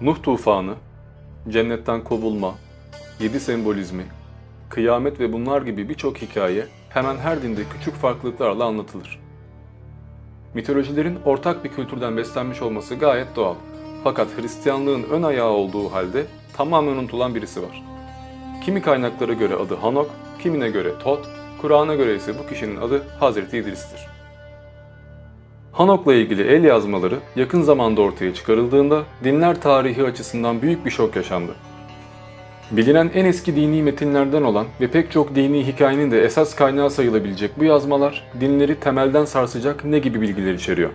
Nuh tufanı, cennetten kovulma, yedi sembolizmi, kıyamet ve bunlar gibi birçok hikaye hemen her dinde küçük farklılıklarla anlatılır. Mitolojilerin ortak bir kültürden beslenmiş olması gayet doğal. Fakat Hristiyanlığın ön ayağı olduğu halde tamamen unutulan birisi var. Kimi kaynaklara göre adı Hanok, kimine göre Tot, Kur'an'a göre ise bu kişinin adı Hazreti İdris'tir. Hanok'la ilgili el yazmaları yakın zamanda ortaya çıkarıldığında dinler tarihi açısından büyük bir şok yaşandı. Bilinen en eski dini metinlerden olan ve pek çok dini hikayenin de esas kaynağı sayılabilecek bu yazmalar dinleri temelden sarsacak ne gibi bilgiler içeriyor?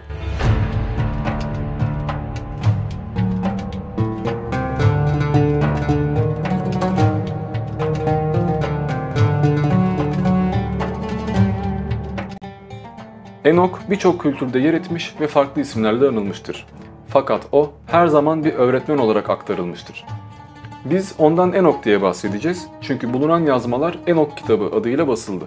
Enok birçok kültürde yer etmiş ve farklı isimlerle anılmıştır. Fakat o her zaman bir öğretmen olarak aktarılmıştır. Biz ondan Enok diye bahsedeceğiz çünkü bulunan yazmalar Enok kitabı adıyla basıldı.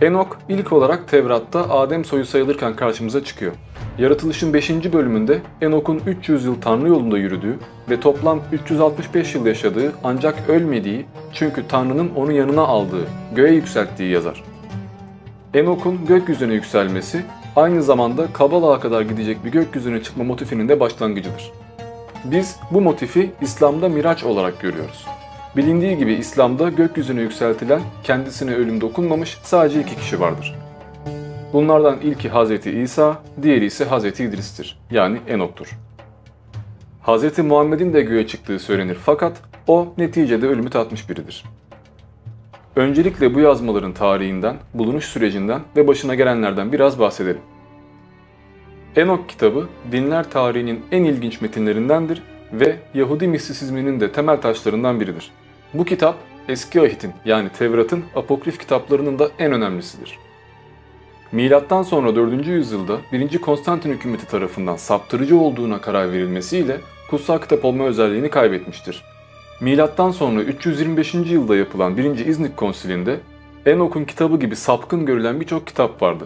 Enok ilk olarak Tevrat'ta Adem soyu sayılırken karşımıza çıkıyor. Yaratılışın 5. bölümünde Enok'un 300 yıl Tanrı yolunda yürüdüğü ve toplam 365 yıl yaşadığı ancak ölmediği çünkü Tanrı'nın onu yanına aldığı, göğe yükselttiği yazar. Enok'un gökyüzüne yükselmesi aynı zamanda Kabala'ya kadar gidecek bir gökyüzüne çıkma motifinin de başlangıcıdır. Biz bu motifi İslam'da Miraç olarak görüyoruz. Bilindiği gibi İslam'da gökyüzüne yükseltilen, kendisine ölüm dokunmamış sadece iki kişi vardır. Bunlardan ilki Hz. İsa, diğeri ise Hz. İdris'tir. Yani Enok'tur. Hz. Muhammed'in de göğe çıktığı söylenir fakat o neticede ölümü tatmış biridir. Öncelikle bu yazmaların tarihinden, bulunuş sürecinden ve başına gelenlerden biraz bahsedelim. Enok kitabı dinler tarihinin en ilginç metinlerindendir ve Yahudi mistisizminin de temel taşlarından biridir. Bu kitap Eski Ahit'in yani Tevrat'ın apokrif kitaplarının da en önemlisidir. Milattan sonra 4. yüzyılda 1. Konstantin hükümeti tarafından saptırıcı olduğuna karar verilmesiyle kutsal kitap olma özelliğini kaybetmiştir. Milattan sonra 325. yılda yapılan 1. İznik Konsili'nde Enok'un kitabı gibi sapkın görülen birçok kitap vardı.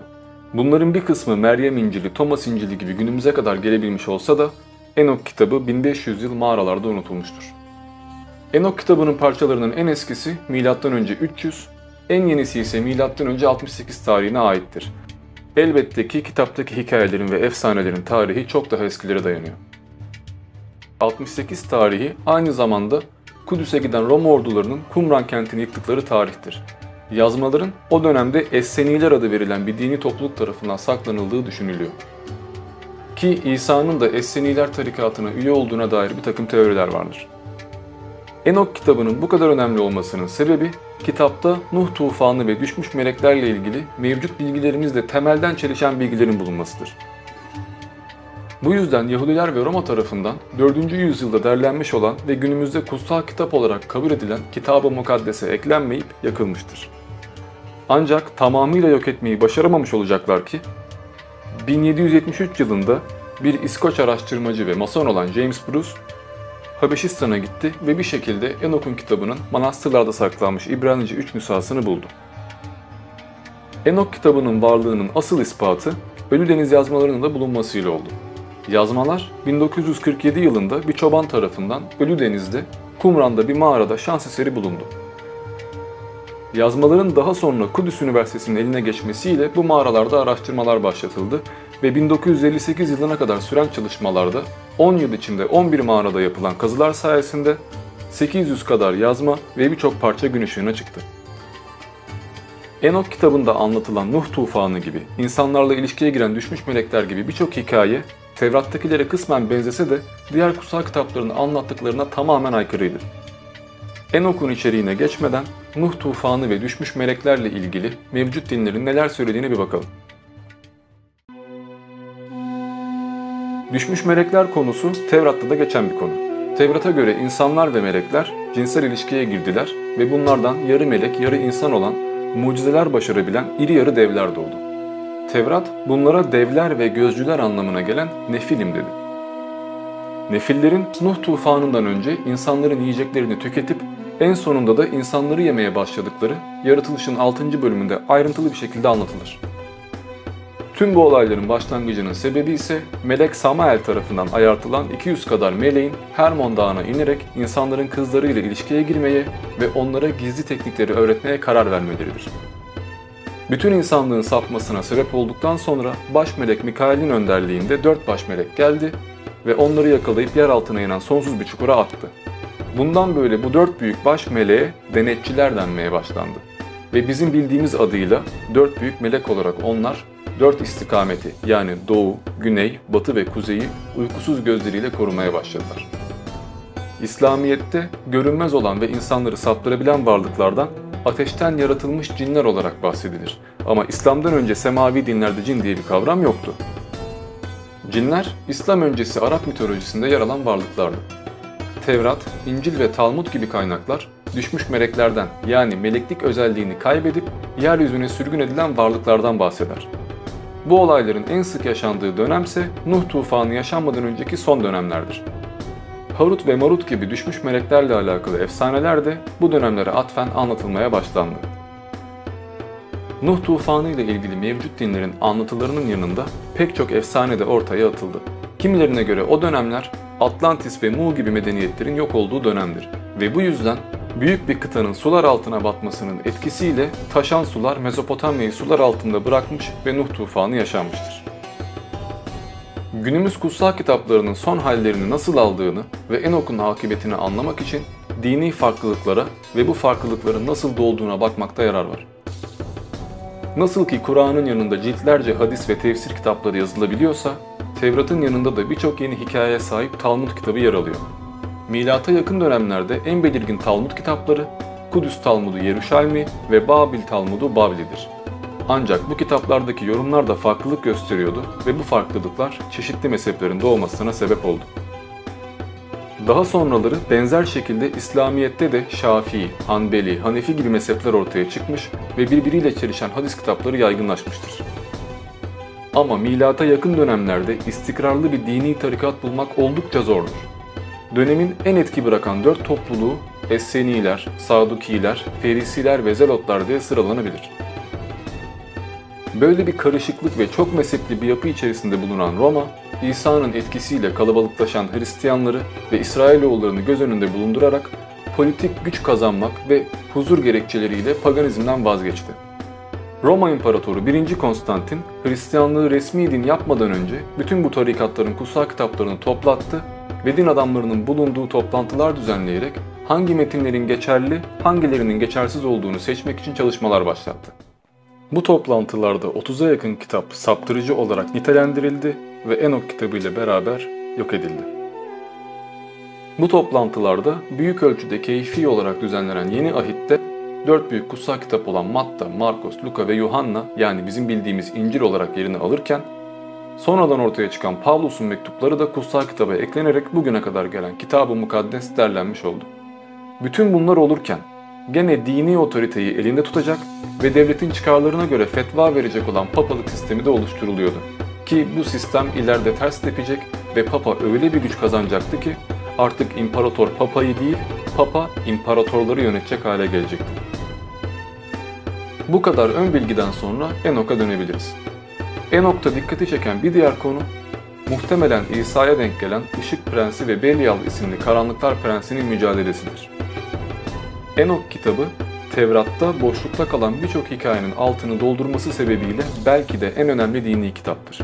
Bunların bir kısmı Meryem İncil'i, Thomas İncil'i gibi günümüze kadar gelebilmiş olsa da Enok kitabı 1500 yıl mağaralarda unutulmuştur. Enok kitabının parçalarının en eskisi M.Ö. 300, en yenisi ise M.Ö. 68 tarihine aittir. Elbette ki kitaptaki hikayelerin ve efsanelerin tarihi çok daha eskilere dayanıyor. 68 tarihi aynı zamanda Kudüs'e giden Roma ordularının Kumran kentini yıktıkları tarihtir. Yazmaların o dönemde Esseniler adı verilen bir dini topluluk tarafından saklanıldığı düşünülüyor. Ki İsa'nın da Esseniler tarikatına üye olduğuna dair bir takım teoriler vardır. Enok kitabının bu kadar önemli olmasının sebebi kitapta Nuh tufanı ve düşmüş meleklerle ilgili mevcut bilgilerimizle temelden çelişen bilgilerin bulunmasıdır. Bu yüzden Yahudiler ve Roma tarafından 4. yüzyılda derlenmiş olan ve günümüzde kutsal kitap olarak kabul edilen Kitab-ı Mukaddes'e eklenmeyip yakılmıştır. Ancak tamamıyla yok etmeyi başaramamış olacaklar ki 1773 yılında bir İskoç araştırmacı ve mason olan James Bruce Habeşistan'a gitti ve bir şekilde Enok'un kitabının manastırlarda saklanmış İbranice 3 nüshasını buldu. Enok kitabının varlığının asıl ispatı Ölü Deniz yazmalarının da bulunmasıyla oldu. Yazmalar 1947 yılında bir çoban tarafından Ölü Deniz'de Kumran'da bir mağarada şans eseri bulundu. Yazmaların daha sonra Kudüs Üniversitesi'nin eline geçmesiyle bu mağaralarda araştırmalar başlatıldı ve 1958 yılına kadar süren çalışmalarda 10 yıl içinde 11 mağarada yapılan kazılar sayesinde 800 kadar yazma ve birçok parça gün ışığına çıktı. Enok kitabında anlatılan Nuh tufanı gibi, insanlarla ilişkiye giren düşmüş melekler gibi birçok hikaye Tevrat'takilere kısmen benzese de diğer kutsal kitapların anlattıklarına tamamen aykırıydı. Enok'un içeriğine geçmeden Nuh tufanı ve düşmüş meleklerle ilgili mevcut dinlerin neler söylediğine bir bakalım. Düşmüş melekler konusu Tevrat'ta da geçen bir konu. Tevrat'a göre insanlar ve melekler cinsel ilişkiye girdiler ve bunlardan yarı melek yarı insan olan mucizeler başarabilen iri yarı devler doğdu. Tevrat bunlara devler ve gözcüler anlamına gelen nefilim dedi. Nefillerin Nuh tufanından önce insanların yiyeceklerini tüketip en sonunda da insanları yemeye başladıkları yaratılışın 6. bölümünde ayrıntılı bir şekilde anlatılır. Tüm bu olayların başlangıcının sebebi ise Melek Samael tarafından ayartılan 200 kadar meleğin Hermon Dağı'na inerek insanların kızlarıyla ilişkiye girmeye ve onlara gizli teknikleri öğretmeye karar vermeleridir. Bütün insanlığın sapmasına sebep olduktan sonra baş melek Mikail'in önderliğinde dört baş melek geldi ve onları yakalayıp yer altına inen sonsuz bir çukura attı. Bundan böyle bu dört büyük baş meleğe denetçiler denmeye başlandı. Ve bizim bildiğimiz adıyla dört büyük melek olarak onlar dört istikameti yani doğu, güney, batı ve kuzeyi uykusuz gözleriyle korumaya başladılar. İslamiyet'te görünmez olan ve insanları saptırabilen varlıklardan ateşten yaratılmış cinler olarak bahsedilir. Ama İslam'dan önce semavi dinlerde cin diye bir kavram yoktu. Cinler, İslam öncesi Arap mitolojisinde yer alan varlıklardı. Tevrat, İncil ve Talmud gibi kaynaklar düşmüş meleklerden yani meleklik özelliğini kaybedip yeryüzüne sürgün edilen varlıklardan bahseder. Bu olayların en sık yaşandığı dönemse Nuh tufanı yaşanmadan önceki son dönemlerdir. Harut ve Marut gibi düşmüş meleklerle alakalı efsaneler de bu dönemlere atfen anlatılmaya başlandı. Nuh tufanı ile ilgili mevcut dinlerin anlatılarının yanında pek çok efsane de ortaya atıldı. Kimilerine göre o dönemler Atlantis ve Mu gibi medeniyetlerin yok olduğu dönemdir ve bu yüzden büyük bir kıtanın sular altına batmasının etkisiyle taşan sular Mezopotamya'yı sular altında bırakmış ve Nuh tufanı yaşanmıştır. Günümüz kutsal kitaplarının son hallerini nasıl aldığını ve Enok'un akıbetini anlamak için dini farklılıklara ve bu farklılıkların nasıl doğduğuna bakmakta yarar var. Nasıl ki Kur'an'ın yanında ciltlerce hadis ve tefsir kitapları yazılabiliyorsa, Tevrat'ın yanında da birçok yeni hikayeye sahip Talmud kitabı yer alıyor. Milata yakın dönemlerde en belirgin Talmud kitapları Kudüs Talmudu Yeruşalmi ve Babil Talmudu Bavli'dir. Ancak bu kitaplardaki yorumlar da farklılık gösteriyordu ve bu farklılıklar çeşitli mezheplerin doğmasına sebep oldu. Daha sonraları benzer şekilde İslamiyet'te de Şafii, Hanbeli, Hanefi gibi mezhepler ortaya çıkmış ve birbiriyle çelişen hadis kitapları yaygınlaşmıştır. Ama milata yakın dönemlerde istikrarlı bir dini tarikat bulmak oldukça zordur. Dönemin en etki bırakan dört topluluğu Esseniler, Sadukiler, Ferisiler ve Zelotlar diye sıralanabilir. Böyle bir karışıklık ve çok mezhepli bir yapı içerisinde bulunan Roma, İsa'nın etkisiyle kalabalıklaşan Hristiyanları ve İsrailoğullarını göz önünde bulundurarak politik güç kazanmak ve huzur gerekçeleriyle paganizmden vazgeçti. Roma İmparatoru 1. Konstantin, Hristiyanlığı resmi din yapmadan önce bütün bu tarikatların kutsal kitaplarını toplattı ve din adamlarının bulunduğu toplantılar düzenleyerek hangi metinlerin geçerli, hangilerinin geçersiz olduğunu seçmek için çalışmalar başlattı. Bu toplantılarda 30'a yakın kitap saptırıcı olarak nitelendirildi ve Enok kitabı ile beraber yok edildi. Bu toplantılarda büyük ölçüde keyfi olarak düzenlenen yeni ahitte dört büyük kutsal kitap olan Matta, Markos, Luka ve Yuhanna yani bizim bildiğimiz İncil olarak yerini alırken sonradan ortaya çıkan Pavlus'un mektupları da kutsal kitaba eklenerek bugüne kadar gelen Kitab-ı Mukaddes derlenmiş oldu. Bütün bunlar olurken gene dini otoriteyi elinde tutacak ve devletin çıkarlarına göre fetva verecek olan papalık sistemi de oluşturuluyordu. Ki bu sistem ileride ters tepecek ve papa öyle bir güç kazanacaktı ki artık imparator papayı değil, papa imparatorları yönetecek hale gelecekti. Bu kadar ön bilgiden sonra Enok'a dönebiliriz. Enok'ta dikkati çeken bir diğer konu muhtemelen İsa'ya denk gelen Işık Prensi ve Belial isimli Karanlıklar Prensi'nin mücadelesidir. Enok kitabı Tevrat'ta boşlukta kalan birçok hikayenin altını doldurması sebebiyle belki de en önemli dini kitaptır.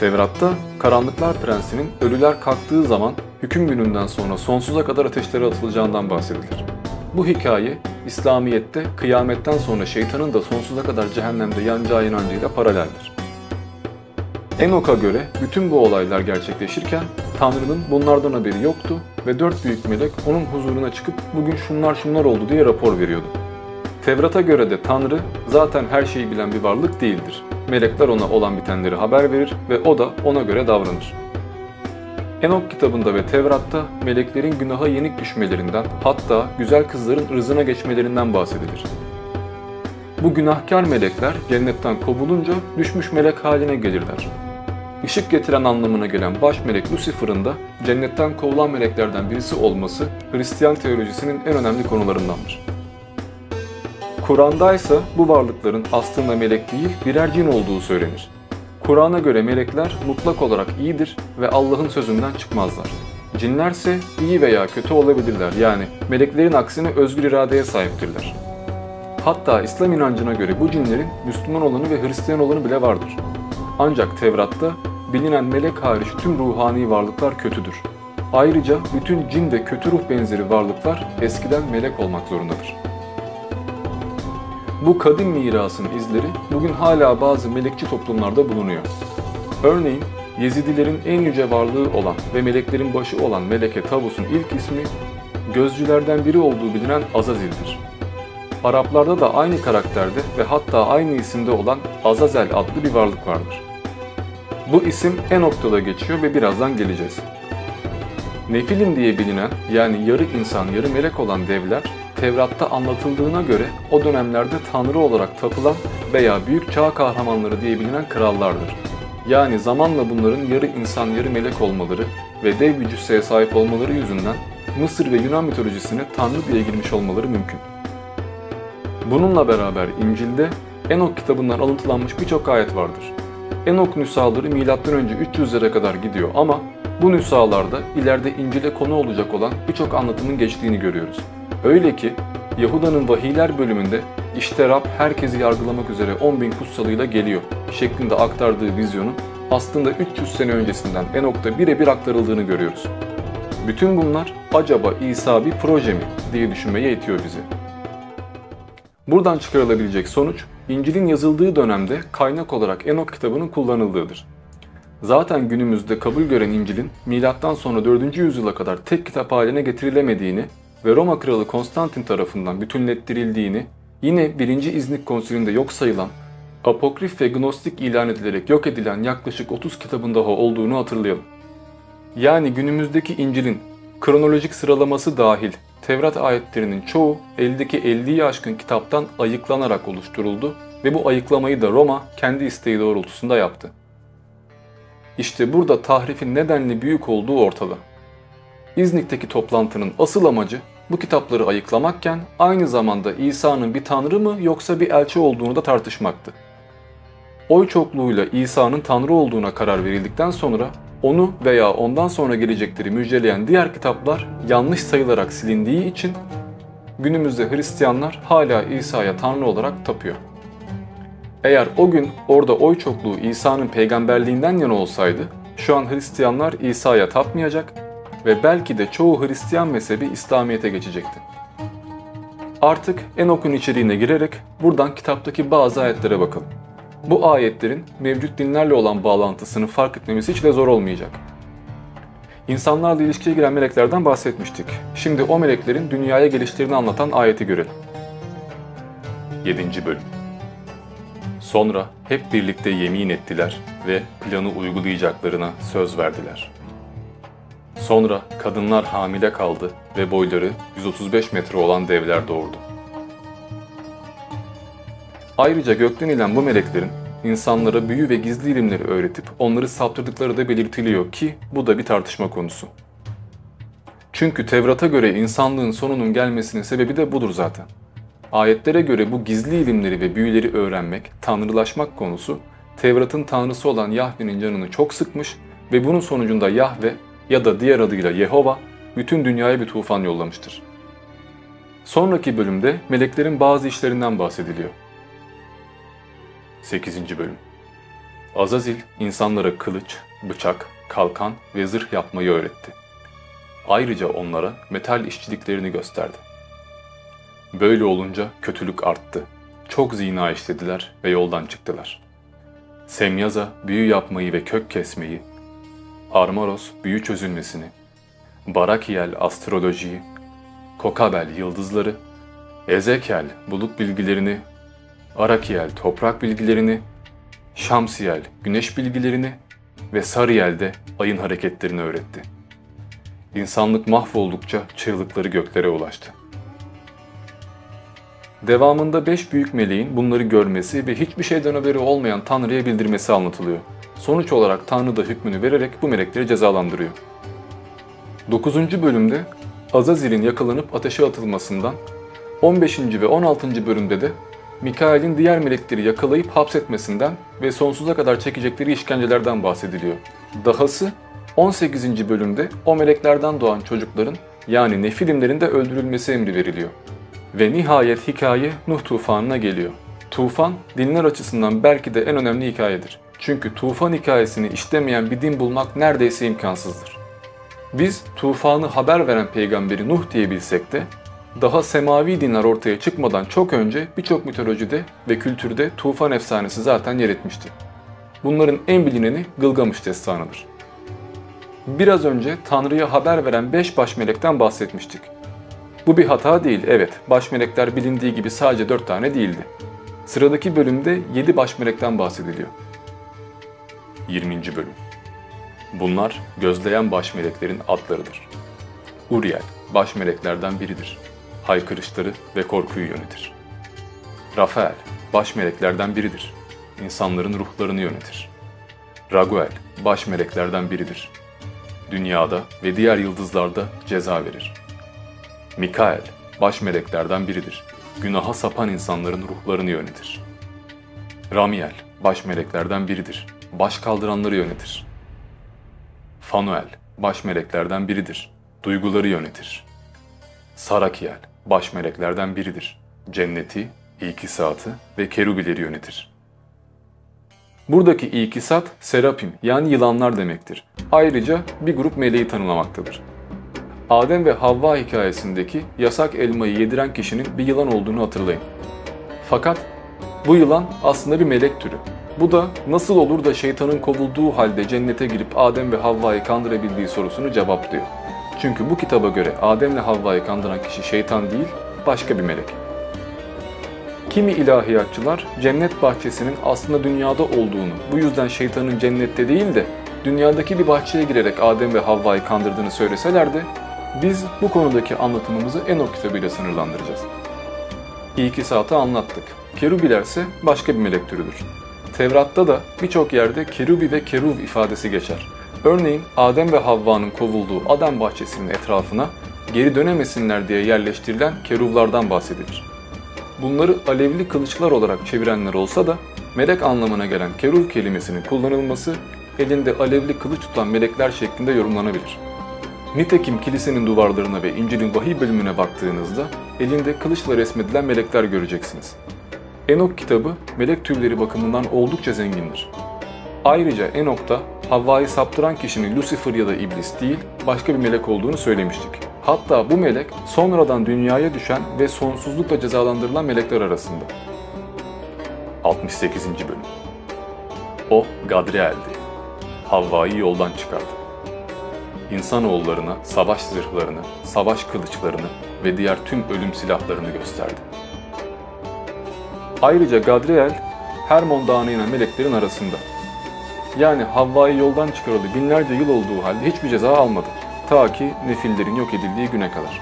Tevrat'ta Karanlıklar Prensi'nin ölüler kalktığı zaman hüküm gününden sonra sonsuza kadar ateşlere atılacağından bahsedilir. Bu hikaye İslamiyet'te kıyametten sonra şeytanın da sonsuza kadar cehennemde yanacağı inancıyla paraleldir. Enok'a göre bütün bu olaylar gerçekleşirken Tanrı'nın bunlardan haberi yoktu ve dört büyük melek onun huzuruna çıkıp bugün şunlar şunlar oldu diye rapor veriyordu. Tevrat'a göre de Tanrı zaten her şeyi bilen bir varlık değildir. Melekler ona olan bitenleri haber verir ve o da ona göre davranır. Enok kitabında ve Tevrat'ta meleklerin günaha yenik düşmelerinden hatta güzel kızların rızına geçmelerinden bahsedilir. Bu günahkar melekler cennetten kovulunca düşmüş melek haline gelirler. Işık getiren anlamına gelen baş melek Lucifer'ın da cennetten kovulan meleklerden birisi olması Hristiyan teolojisinin en önemli konularındandır. Kur'an'da ise bu varlıkların aslında melek değil birer cin olduğu söylenir. Kur'an'a göre melekler mutlak olarak iyidir ve Allah'ın sözünden çıkmazlar. Cinlerse iyi veya kötü olabilirler yani meleklerin aksine özgür iradeye sahiptirler. Hatta İslam inancına göre bu cinlerin Müslüman olanı ve Hristiyan olanı bile vardır. Ancak Tevrat'ta bilinen melek hariç tüm ruhani varlıklar kötüdür. Ayrıca bütün cin ve kötü ruh benzeri varlıklar eskiden melek olmak zorundadır. Bu kadim mirasın izleri bugün hala bazı melekçi toplumlarda bulunuyor. Örneğin Yezidilerin en yüce varlığı olan ve meleklerin başı olan Meleke Tavus'un ilk ismi gözcülerden biri olduğu bilinen Azazil'dir. Araplarda da aynı karakterde ve hatta aynı isimde olan Azazel adlı bir varlık vardır. Bu isim Enok'ta geçiyor ve birazdan geleceğiz. Nefilim diye bilinen yani yarı insan yarı melek olan devler Tevrat'ta anlatıldığına göre o dönemlerde tanrı olarak tapılan veya büyük çağ kahramanları diye bilinen krallardır. Yani zamanla bunların yarı insan yarı melek olmaları ve dev bir sahip olmaları yüzünden Mısır ve Yunan mitolojisine tanrı diye girmiş olmaları mümkün. Bununla beraber İncil'de Enok kitabından alıntılanmış birçok ayet vardır. Enok nüshaları M.Ö. 300'lere kadar gidiyor ama bu nüshalarda ileride İncil'e konu olacak olan birçok anlatımın geçtiğini görüyoruz. Öyle ki Yahuda'nın vahiyler bölümünde işte Rab herkesi yargılamak üzere 10 bin kutsalıyla geliyor şeklinde aktardığı vizyonun aslında 300 sene öncesinden Enok'ta birebir aktarıldığını görüyoruz. Bütün bunlar acaba İsa bir proje mi diye düşünmeye itiyor bizi. Buradan çıkarılabilecek sonuç, İncil'in yazıldığı dönemde kaynak olarak Enok kitabının kullanıldığıdır. Zaten günümüzde kabul gören İncil'in milattan sonra 4. yüzyıla kadar tek kitap haline getirilemediğini ve Roma kralı Konstantin tarafından bütünlettirildiğini, yine 1. İznik konsülünde yok sayılan, apokrif ve gnostik ilan edilerek yok edilen yaklaşık 30 kitabın daha olduğunu hatırlayalım. Yani günümüzdeki İncil'in kronolojik sıralaması dahil Tevrat ayetlerinin çoğu eldeki 50'yi aşkın kitaptan ayıklanarak oluşturuldu ve bu ayıklamayı da Roma kendi isteği doğrultusunda yaptı. İşte burada tahrifin nedenli büyük olduğu ortada. İznik'teki toplantının asıl amacı bu kitapları ayıklamakken aynı zamanda İsa'nın bir tanrı mı yoksa bir elçi olduğunu da tartışmaktı. Oy çokluğuyla İsa'nın tanrı olduğuna karar verildikten sonra onu veya ondan sonra gelecekleri müjdeleyen diğer kitaplar yanlış sayılarak silindiği için günümüzde Hristiyanlar hala İsa'ya tanrı olarak tapıyor. Eğer o gün orada oy çokluğu İsa'nın peygamberliğinden yana olsaydı şu an Hristiyanlar İsa'ya tapmayacak ve belki de çoğu Hristiyan mezhebi İslamiyet'e geçecekti. Artık Enok'un içeriğine girerek buradan kitaptaki bazı ayetlere bakalım. Bu ayetlerin mevcut dinlerle olan bağlantısını fark etmemiz hiç de zor olmayacak. İnsanlarla ilişkiye giren meleklerden bahsetmiştik. Şimdi o meleklerin dünyaya gelişlerini anlatan ayeti görelim. 7. Bölüm Sonra hep birlikte yemin ettiler ve planı uygulayacaklarına söz verdiler. Sonra kadınlar hamile kaldı ve boyları 135 metre olan devler doğurdu. Ayrıca gökten inen bu meleklerin insanlara büyü ve gizli ilimleri öğretip onları saptırdıkları da belirtiliyor ki bu da bir tartışma konusu. Çünkü Tevrat'a göre insanlığın sonunun gelmesinin sebebi de budur zaten. Ayetlere göre bu gizli ilimleri ve büyüleri öğrenmek, tanrılaşmak konusu Tevrat'ın tanrısı olan Yahve'nin canını çok sıkmış ve bunun sonucunda Yahve ya da diğer adıyla Yehova bütün dünyaya bir tufan yollamıştır. Sonraki bölümde meleklerin bazı işlerinden bahsediliyor. 8. Bölüm Azazil insanlara kılıç, bıçak, kalkan ve zırh yapmayı öğretti. Ayrıca onlara metal işçiliklerini gösterdi. Böyle olunca kötülük arttı. Çok zina işlediler ve yoldan çıktılar. Semyaza büyü yapmayı ve kök kesmeyi, Armaros büyü çözülmesini, Barakiel astrolojiyi, Kokabel yıldızları, Ezekiel bulut bilgilerini, Arakiel toprak bilgilerini, Şamsiyel güneş bilgilerini ve Sariel de ayın hareketlerini öğretti. İnsanlık mahvoldukça çığlıkları göklere ulaştı. Devamında beş büyük meleğin bunları görmesi ve hiçbir şeyden haberi olmayan Tanrı'ya bildirmesi anlatılıyor. Sonuç olarak Tanrı da hükmünü vererek bu melekleri cezalandırıyor. 9. bölümde Azazil'in yakalanıp ateşe atılmasından, 15. ve 16. bölümde de Mikail'in diğer melekleri yakalayıp hapsetmesinden ve sonsuza kadar çekecekleri işkencelerden bahsediliyor. Dahası 18. bölümde o meleklerden doğan çocukların yani nefilimlerin de öldürülmesi emri veriliyor. Ve nihayet hikaye Nuh tufanına geliyor. Tufan dinler açısından belki de en önemli hikayedir. Çünkü tufan hikayesini işlemeyen bir din bulmak neredeyse imkansızdır. Biz tufanı haber veren peygamberi Nuh diye bilsek de daha semavi dinler ortaya çıkmadan çok önce birçok mitolojide ve kültürde tufan efsanesi zaten yer etmişti. Bunların en bilineni Gılgamış destanıdır. Biraz önce Tanrı'ya haber veren 5 baş melekten bahsetmiştik. Bu bir hata değil, evet. Baş melekler bilindiği gibi sadece 4 tane değildi. Sıradaki bölümde 7 baş melekten bahsediliyor. 20. bölüm Bunlar gözleyen baş meleklerin adlarıdır. Uriel, baş meleklerden biridir. Haykırışları ve korkuyu yönetir. Rafael, baş meleklerden biridir. İnsanların ruhlarını yönetir. Raguel, baş meleklerden biridir. Dünyada ve diğer yıldızlarda ceza verir. Mikael, baş meleklerden biridir. Günaha sapan insanların ruhlarını yönetir. Ramiel, baş meleklerden biridir. Baş kaldıranları yönetir. Fanuel, baş meleklerden biridir. Duyguları yönetir. Sarakiel, baş meleklerden biridir. Cenneti, ikisatı ve kerubileri yönetir. Buradaki ikisat, serapim yani yılanlar demektir. Ayrıca bir grup meleği tanımlamaktadır. Adem ve Havva hikayesindeki yasak elmayı yediren kişinin bir yılan olduğunu hatırlayın. Fakat bu yılan aslında bir melek türü. Bu da nasıl olur da şeytanın kovulduğu halde cennete girip Adem ve Havva'yı kandırabildiği sorusunu cevaplıyor. Çünkü bu kitaba göre Adem ile Havva'yı kandıran kişi şeytan değil, başka bir melek. Kimi ilahiyatçılar cennet bahçesinin aslında dünyada olduğunu, bu yüzden şeytanın cennette değil de dünyadaki bir bahçeye girerek Adem ve Havva'yı kandırdığını söyleseler de biz bu konudaki anlatımımızı Enok kitabıyla sınırlandıracağız. İlk saati anlattık. Kerubiler ise başka bir melek türüdür. Tevrat'ta da birçok yerde kerubi ve keruv ifadesi geçer. Örneğin Adem ve Havva'nın kovulduğu Adem bahçesinin etrafına geri dönemesinler diye yerleştirilen keruvlardan bahsedilir. Bunları alevli kılıçlar olarak çevirenler olsa da melek anlamına gelen keruv kelimesinin kullanılması elinde alevli kılıç tutan melekler şeklinde yorumlanabilir. Nitekim kilisenin duvarlarına ve İncil'in vahiy bölümüne baktığınızda elinde kılıçla resmedilen melekler göreceksiniz. Enok kitabı melek türleri bakımından oldukça zengindir. Ayrıca Enok'ta Havva'yı saptıran kişinin Lucifer ya da iblis değil, başka bir melek olduğunu söylemiştik. Hatta bu melek sonradan dünyaya düşen ve sonsuzlukla cezalandırılan melekler arasında. 68. bölüm O Gadriel'di. Havva'yı yoldan çıkardı. İnsanoğullarına savaş zırhlarını, savaş kılıçlarını ve diğer tüm ölüm silahlarını gösterdi. Ayrıca Gadriel, Hermon Dağı'na inen meleklerin arasında. Yani Havva'yı yoldan çıkaralı binlerce yıl olduğu halde hiçbir ceza almadı. Ta ki nefillerin yok edildiği güne kadar.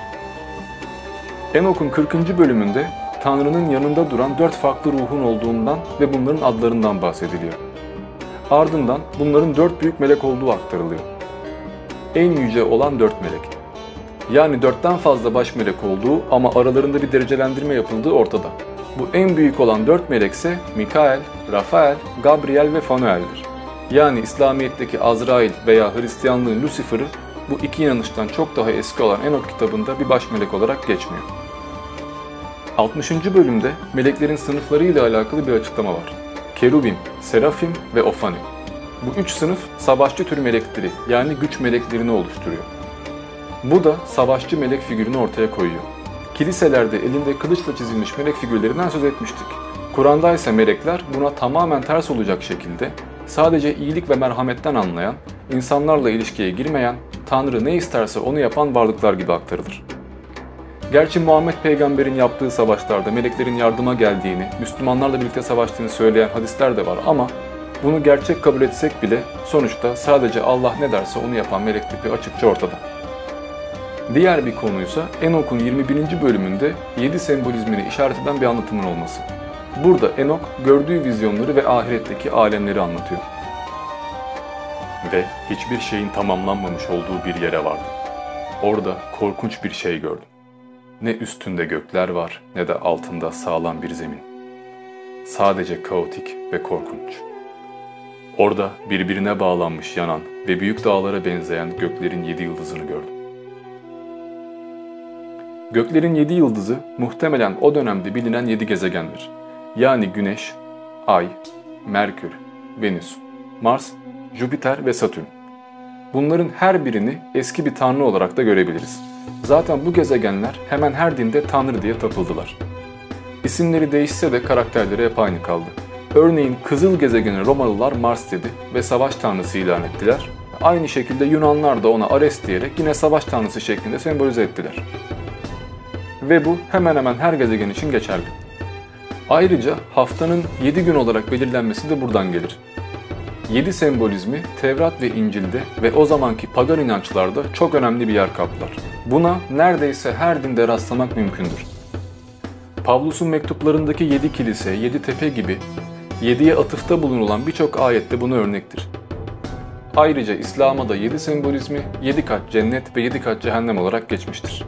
Enok'un 40. bölümünde Tanrı'nın yanında duran dört farklı ruhun olduğundan ve bunların adlarından bahsediliyor. Ardından bunların dört büyük melek olduğu aktarılıyor. En yüce olan dört melek. Yani dörtten fazla baş melek olduğu ama aralarında bir derecelendirme yapıldığı ortada. Bu en büyük olan dört melekse Mikael, Rafael, Gabriel ve Fanuel'dir. Yani İslamiyet'teki Azrail veya Hristiyanlığın Lucifer'ı bu iki inanıştan çok daha eski olan Enok kitabında bir baş melek olarak geçmiyor. 60. bölümde meleklerin sınıfları ile alakalı bir açıklama var. Kerubim, Serafim ve Ofani. Bu üç sınıf savaşçı tür melekleri yani güç meleklerini oluşturuyor. Bu da savaşçı melek figürünü ortaya koyuyor. Kiliselerde elinde kılıçla çizilmiş melek figürlerinden söz etmiştik. Kur'an'da ise melekler buna tamamen ters olacak şekilde sadece iyilik ve merhametten anlayan, insanlarla ilişkiye girmeyen, Tanrı ne isterse onu yapan varlıklar gibi aktarılır. Gerçi Muhammed peygamberin yaptığı savaşlarda meleklerin yardıma geldiğini, Müslümanlarla birlikte savaştığını söyleyen hadisler de var ama bunu gerçek kabul etsek bile sonuçta sadece Allah ne derse onu yapan melek tipi açıkça ortada. Diğer bir konuysa Enok'un 21. bölümünde 7 sembolizmini işaret eden bir anlatımın olması. Burada Enok gördüğü vizyonları ve ahiretteki alemleri anlatıyor. Ve hiçbir şeyin tamamlanmamış olduğu bir yere vardı. Orada korkunç bir şey gördüm. Ne üstünde gökler var ne de altında sağlam bir zemin. Sadece kaotik ve korkunç. Orada birbirine bağlanmış yanan ve büyük dağlara benzeyen göklerin yedi yıldızını gördüm. Göklerin yedi yıldızı muhtemelen o dönemde bilinen yedi gezegendir. Yani Güneş, Ay, Merkür, Venüs, Mars, Jüpiter ve Satürn. Bunların her birini eski bir tanrı olarak da görebiliriz. Zaten bu gezegenler hemen her dinde tanrı diye tapıldılar. İsimleri değişse de karakterleri hep aynı kaldı. Örneğin Kızıl gezegeni Romalılar Mars dedi ve savaş tanrısı ilan ettiler. Aynı şekilde Yunanlar da ona Ares diyerek yine savaş tanrısı şeklinde sembolize ettiler. Ve bu hemen hemen her gezegen için geçerli. Ayrıca haftanın 7 gün olarak belirlenmesi de buradan gelir. 7 sembolizmi Tevrat ve İncil'de ve o zamanki pagan inançlarda çok önemli bir yer kaplar. Buna neredeyse her dinde rastlamak mümkündür. Pavlus'un mektuplarındaki 7 kilise, 7 tepe gibi 7'ye atıfta bulunulan birçok ayette bunu örnektir. Ayrıca İslam'a da 7 sembolizmi 7 kat cennet ve 7 kat cehennem olarak geçmiştir.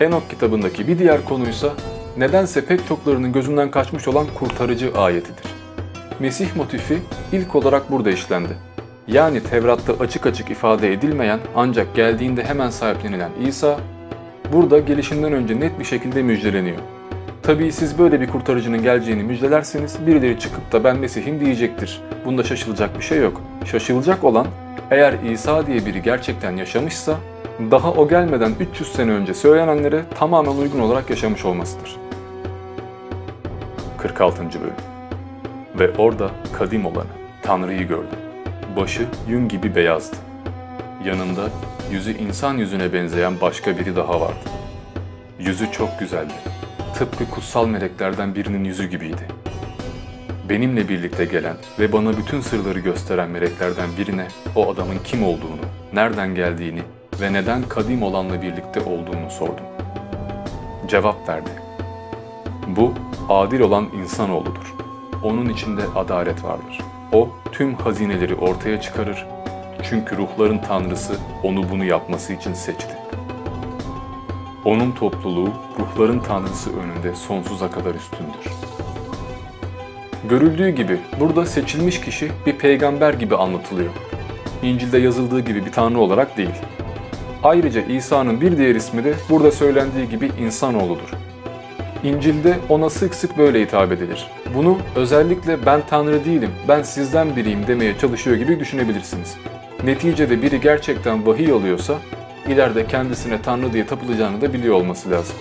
Enok kitabındaki bir diğer konuysa nedense pek çoklarının gözünden kaçmış olan kurtarıcı ayetidir. Mesih motifi ilk olarak burada işlendi. Yani Tevrat'ta açık açık ifade edilmeyen ancak geldiğinde hemen sahiplenilen İsa, burada gelişinden önce net bir şekilde müjdeleniyor. Tabii siz böyle bir kurtarıcının geleceğini müjdelerseniz birileri çıkıp da ben Mesih'im diyecektir. Bunda şaşılacak bir şey yok. Şaşılacak olan eğer İsa diye biri gerçekten yaşamışsa daha o gelmeden 300 sene önce söylenenlere tamamen uygun olarak yaşamış olmasıdır. 46. Bölüm Ve orada kadim olanı, Tanrı'yı gördüm. Başı yün gibi beyazdı. Yanında yüzü insan yüzüne benzeyen başka biri daha vardı. Yüzü çok güzeldi. Tıpkı kutsal meleklerden birinin yüzü gibiydi. Benimle birlikte gelen ve bana bütün sırları gösteren meleklerden birine o adamın kim olduğunu, nereden geldiğini ve neden kadim olanla birlikte olduğunu sordum. Cevap verdi. Bu adil olan insanoğludur. Onun içinde adalet vardır. O tüm hazineleri ortaya çıkarır. Çünkü ruhların tanrısı onu bunu yapması için seçti. Onun topluluğu ruhların tanrısı önünde sonsuza kadar üstündür. Görüldüğü gibi burada seçilmiş kişi bir peygamber gibi anlatılıyor. İncil'de yazıldığı gibi bir tanrı olarak değil. Ayrıca İsa'nın bir diğer ismi de burada söylendiği gibi insanoğludur. İncil'de ona sık sık böyle hitap edilir. Bunu özellikle ben tanrı değilim, ben sizden biriyim demeye çalışıyor gibi düşünebilirsiniz. Neticede biri gerçekten vahiy alıyorsa ileride kendisine tanrı diye tapılacağını da biliyor olması lazım.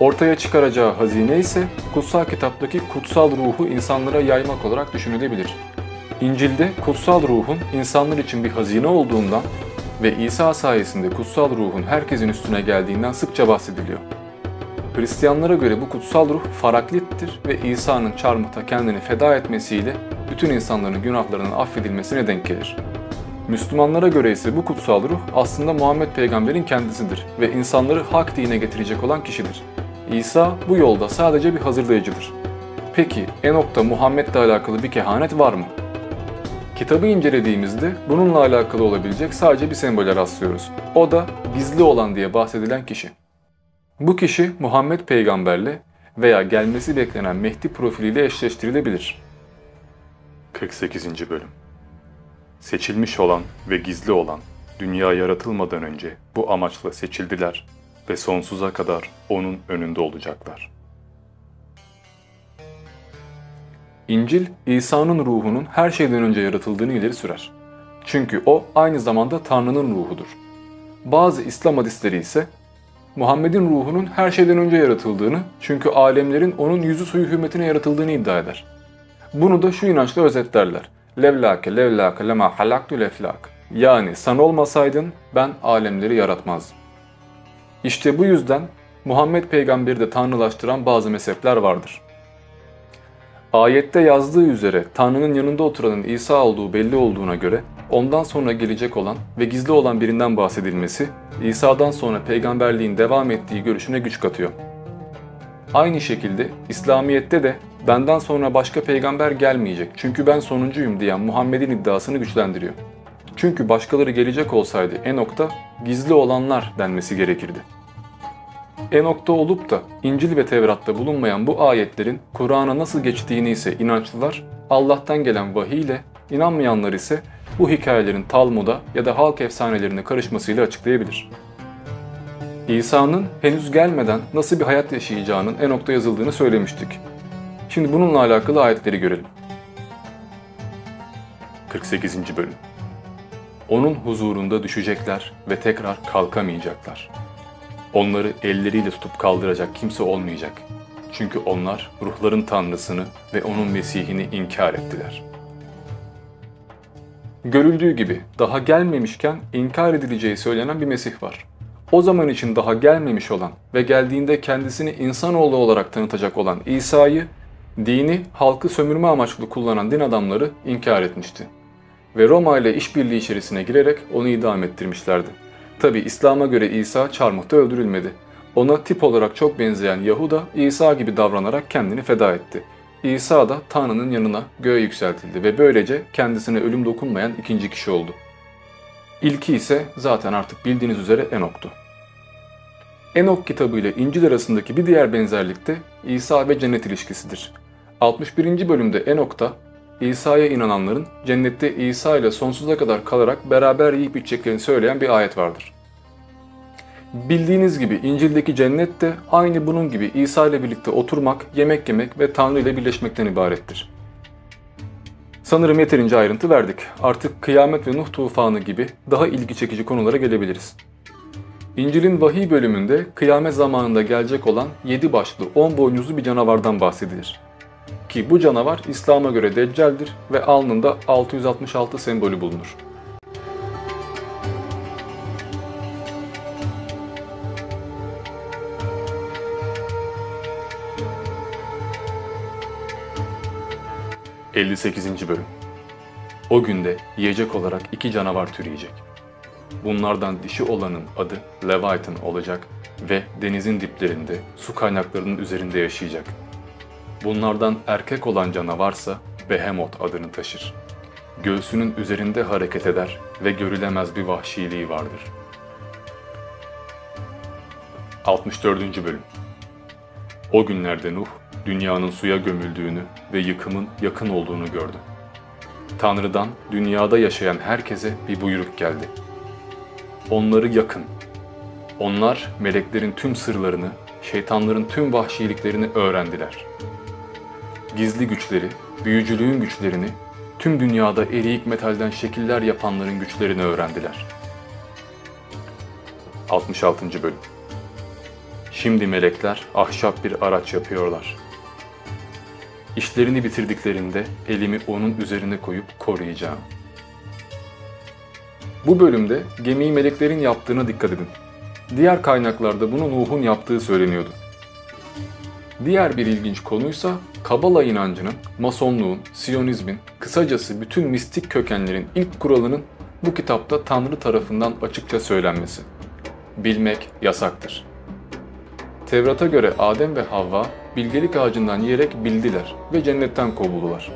Ortaya çıkaracağı hazine ise kutsal kitaptaki kutsal ruhu insanlara yaymak olarak düşünülebilir. İncil'de kutsal ruhun insanlar için bir hazine olduğundan ve İsa sayesinde kutsal ruhun herkesin üstüne geldiğinden sıkça bahsediliyor. Hristiyanlara göre bu kutsal ruh faraklittir ve İsa'nın çarmıhta kendini feda etmesiyle bütün insanların günahlarının affedilmesine denk gelir. Müslümanlara göre ise bu kutsal ruh aslında Muhammed peygamberin kendisidir ve insanları hak dine getirecek olan kişidir. İsa bu yolda sadece bir hazırlayıcıdır. Peki Enok'ta Muhammed'le alakalı bir kehanet var mı? Kitabı incelediğimizde bununla alakalı olabilecek sadece bir sembole rastlıyoruz. O da gizli olan diye bahsedilen kişi. Bu kişi Muhammed peygamberle veya gelmesi beklenen Mehdi profiliyle eşleştirilebilir. 48. Bölüm Seçilmiş olan ve gizli olan dünya yaratılmadan önce bu amaçla seçildiler ve sonsuza kadar onun önünde olacaklar. İncil, İsa'nın ruhunun her şeyden önce yaratıldığını ileri sürer. Çünkü o aynı zamanda Tanrı'nın ruhudur. Bazı İslam hadisleri ise Muhammed'in ruhunun her şeyden önce yaratıldığını çünkü alemlerin onun yüzü suyu hürmetine yaratıldığını iddia eder. Bunu da şu inançla özetlerler. Levlake levlake lema halaktu leflak. Yani sen olmasaydın ben alemleri yaratmazdım. İşte bu yüzden Muhammed peygamberi de tanrılaştıran bazı mezhepler vardır. Ayette yazdığı üzere Tanrı'nın yanında oturanın İsa olduğu belli olduğuna göre ondan sonra gelecek olan ve gizli olan birinden bahsedilmesi İsa'dan sonra peygamberliğin devam ettiği görüşüne güç katıyor. Aynı şekilde İslamiyet'te de benden sonra başka peygamber gelmeyecek çünkü ben sonuncuyum diyen Muhammed'in iddiasını güçlendiriyor. Çünkü başkaları gelecek olsaydı Enok'ta gizli olanlar denmesi gerekirdi. Enok'ta olup da İncil ve Tevrat'ta bulunmayan bu ayetlerin Kur'an'a nasıl geçtiğini ise inançlılar Allah'tan gelen vahiy ile inanmayanlar ise bu hikayelerin Talmud'a ya da halk efsanelerine karışmasıyla açıklayabilir. İsa'nın henüz gelmeden nasıl bir hayat yaşayacağının Enok'ta yazıldığını söylemiştik. Şimdi bununla alakalı ayetleri görelim. 48. Bölüm Onun huzurunda düşecekler ve tekrar kalkamayacaklar. Onları elleriyle tutup kaldıracak kimse olmayacak. Çünkü onlar ruhların tanrısını ve onun Mesih'ini inkar ettiler. Görüldüğü gibi daha gelmemişken inkar edileceği söylenen bir Mesih var. O zaman için daha gelmemiş olan ve geldiğinde kendisini insanoğlu olarak tanıtacak olan İsa'yı, dini halkı sömürme amaçlı kullanan din adamları inkar etmişti. Ve Roma ile işbirliği içerisine girerek onu idam ettirmişlerdi. Tabi İslam'a göre İsa çarmıhta öldürülmedi. Ona tip olarak çok benzeyen Yahuda İsa gibi davranarak kendini feda etti. İsa da Tanrı'nın yanına göğe yükseltildi ve böylece kendisine ölüm dokunmayan ikinci kişi oldu. İlki ise zaten artık bildiğiniz üzere Enok'tu. Enok kitabı ile İncil arasındaki bir diğer benzerlik de İsa ve cennet ilişkisidir. 61. bölümde Enok'ta İsa'ya inananların cennette İsa ile sonsuza kadar kalarak beraber yiyip içeceklerini söyleyen bir ayet vardır. Bildiğiniz gibi İncil'deki cennet de aynı bunun gibi İsa ile birlikte oturmak, yemek yemek ve Tanrı ile birleşmekten ibarettir. Sanırım yeterince ayrıntı verdik. Artık kıyamet ve Nuh tufanı gibi daha ilgi çekici konulara gelebiliriz. İncil'in vahiy bölümünde kıyamet zamanında gelecek olan 7 başlı 10 boynuzlu bir canavardan bahsedilir. Ki bu canavar İslam'a göre Deccal'dir ve alnında 666 sembolü bulunur. ...58. Bölüm O günde yiyecek olarak iki canavar türeyecek. Bunlardan dişi olanın adı Leviathan olacak ve denizin diplerinde, su kaynaklarının üzerinde yaşayacak. Bunlardan erkek olan canavarsa Behemoth adını taşır. Göğsünün üzerinde hareket eder ve görülemez bir vahşiliği vardır. 64. Bölüm O günlerde Nuh, dünyanın suya gömüldüğünü ve yıkımın yakın olduğunu gördü. Tanrı'dan dünyada yaşayan herkese bir buyruk geldi. Onları yakın. Onlar meleklerin tüm sırlarını, şeytanların tüm vahşiliklerini öğrendiler.'' Gizli güçleri, büyücülüğün güçlerini, tüm dünyada eriyik metalden şekiller yapanların güçlerini öğrendiler. 66. Bölüm Şimdi melekler ahşap bir araç yapıyorlar. İşlerini bitirdiklerinde elimi onun üzerine koyup koruyacağım. Bu bölümde gemiyi meleklerin yaptığına dikkat edin. Diğer kaynaklarda bunu Nuh'un yaptığı söyleniyordu. Diğer bir ilginç konuysa Kabala inancının, Masonluğun, Siyonizmin, kısacası bütün mistik kökenlerin ilk kuralının bu kitapta Tanrı tarafından açıkça söylenmesi. Bilmek yasaktır. Tevrat'a göre Adem ve Havva bilgelik ağacından yiyerek bildiler ve cennetten kovuldular.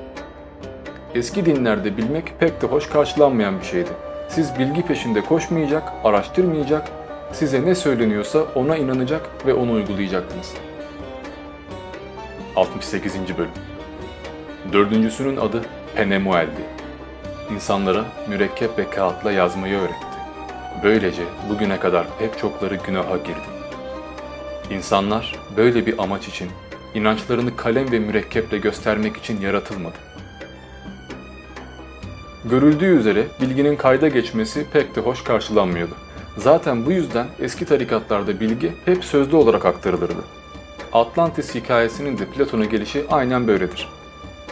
Eski dinlerde bilmek pek de hoş karşılanmayan bir şeydi. Siz bilgi peşinde koşmayacak, araştırmayacak, size ne söyleniyorsa ona inanacak ve onu uygulayacaktınız.'' 68. Bölüm Dördüncüsünün adı Penemuel'di. İnsanlara mürekkep ve kağıtla yazmayı öğretti. Böylece bugüne kadar pek çokları günaha girdi. İnsanlar böyle bir amaç için, inançlarını kalem ve mürekkeple göstermek için yaratılmadı. Görüldüğü üzere bilginin kayda geçmesi pek de hoş karşılanmıyordu. Zaten bu yüzden eski tarikatlarda bilgi hep sözlü olarak aktarılırdı. Atlantis hikayesinin de Platon'a gelişi aynen böyledir.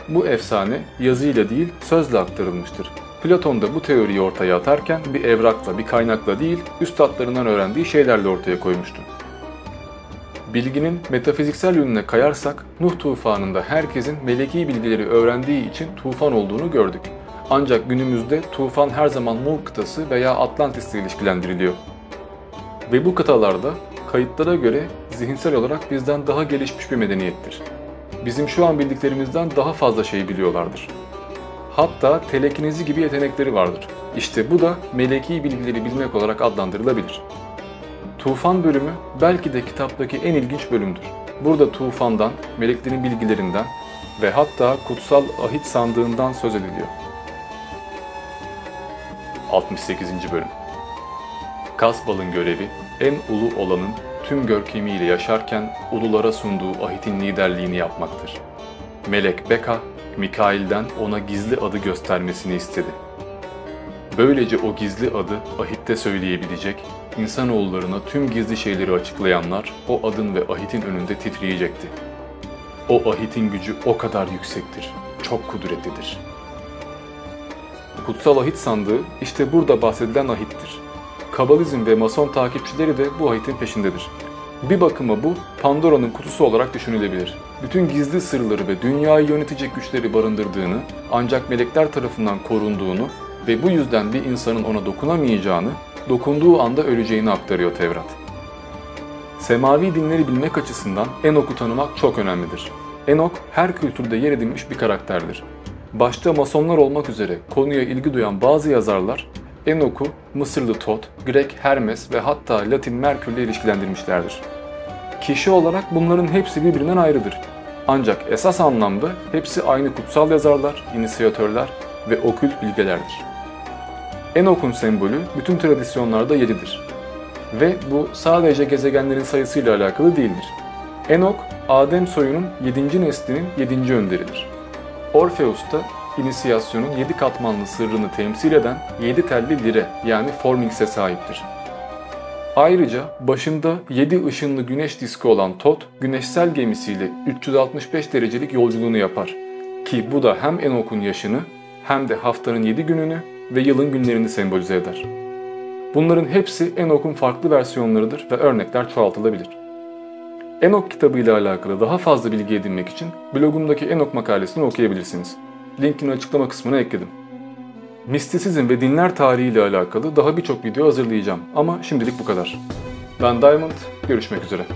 Bu efsane yazıyla değil sözle aktarılmıştır. Platon da bu teoriyi ortaya atarken bir evrakla, bir kaynakla değil, üstadlarından öğrendiği şeylerle ortaya koymuştu. Bilginin metafiziksel yönüne kayarsak, Nuh tufanında herkesin meleki bilgileri öğrendiği için tufan olduğunu gördük. Ancak günümüzde tufan her zaman Mur kıtası veya Atlantis ile ilişkilendiriliyor. Ve bu kıtalarda kayıtlara göre zihinsel olarak bizden daha gelişmiş bir medeniyettir. Bizim şu an bildiklerimizden daha fazla şey biliyorlardır. Hatta telekinezi gibi yetenekleri vardır. İşte bu da meleki bilgileri bilmek olarak adlandırılabilir. Tufan bölümü belki de kitaptaki en ilginç bölümdür. Burada tufandan, meleklerin bilgilerinden ve hatta kutsal ahit sandığından söz ediliyor. 68. Bölüm Kasbal'ın görevi en ulu olanın tüm görkemiyle yaşarken ululara sunduğu ahitin liderliğini yapmaktır. Melek Beka, Mikail'den ona gizli adı göstermesini istedi. Böylece o gizli adı ahitte söyleyebilecek, insanoğullarına tüm gizli şeyleri açıklayanlar o adın ve ahitin önünde titriyecekti. O ahitin gücü o kadar yüksektir, çok kudretlidir. Kutsal ahit sandığı işte burada bahsedilen ahittir. Kabalizm ve mason takipçileri de bu ahitin peşindedir. Bir bakıma bu Pandora'nın kutusu olarak düşünülebilir. Bütün gizli sırları ve dünyayı yönetecek güçleri barındırdığını, ancak melekler tarafından korunduğunu ve bu yüzden bir insanın ona dokunamayacağını, dokunduğu anda öleceğini aktarıyor Tevrat. Semavi dinleri bilmek açısından Enok'u tanımak çok önemlidir. Enok her kültürde yer edinmiş bir karakterdir. Başta masonlar olmak üzere konuya ilgi duyan bazı yazarlar Enok'u Mısırlı Tot, Grek Hermes ve hatta Latin Merkür'le ilişkilendirmişlerdir. Kişi olarak bunların hepsi birbirinden ayrıdır. Ancak esas anlamda hepsi aynı kutsal yazarlar, inisiyatörler ve okült bilgelerdir. Enok'un sembolü bütün tradisyonlarda 7'dir. Ve bu sadece gezegenlerin sayısıyla alakalı değildir. Enok, Adem soyunun 7. neslinin 7. önderidir. Orpheus da inisiyasyonun 7 katmanlı sırrını temsil eden 7 telli lire yani Formings'e sahiptir. Ayrıca başında 7 ışınlı güneş diski olan Tot, güneşsel gemisiyle 365 derecelik yolculuğunu yapar. Ki bu da hem Enok'un yaşını hem de haftanın 7 gününü ve yılın günlerini sembolize eder. Bunların hepsi Enok'un farklı versiyonlarıdır ve örnekler çoğaltılabilir. Enok kitabı ile alakalı daha fazla bilgi edinmek için blogumdaki Enok makalesini okuyabilirsiniz. Linkini açıklama kısmına ekledim. Mistisizm ve dinler tarihi ile alakalı daha birçok video hazırlayacağım ama şimdilik bu kadar. Ben Diamond, görüşmek üzere.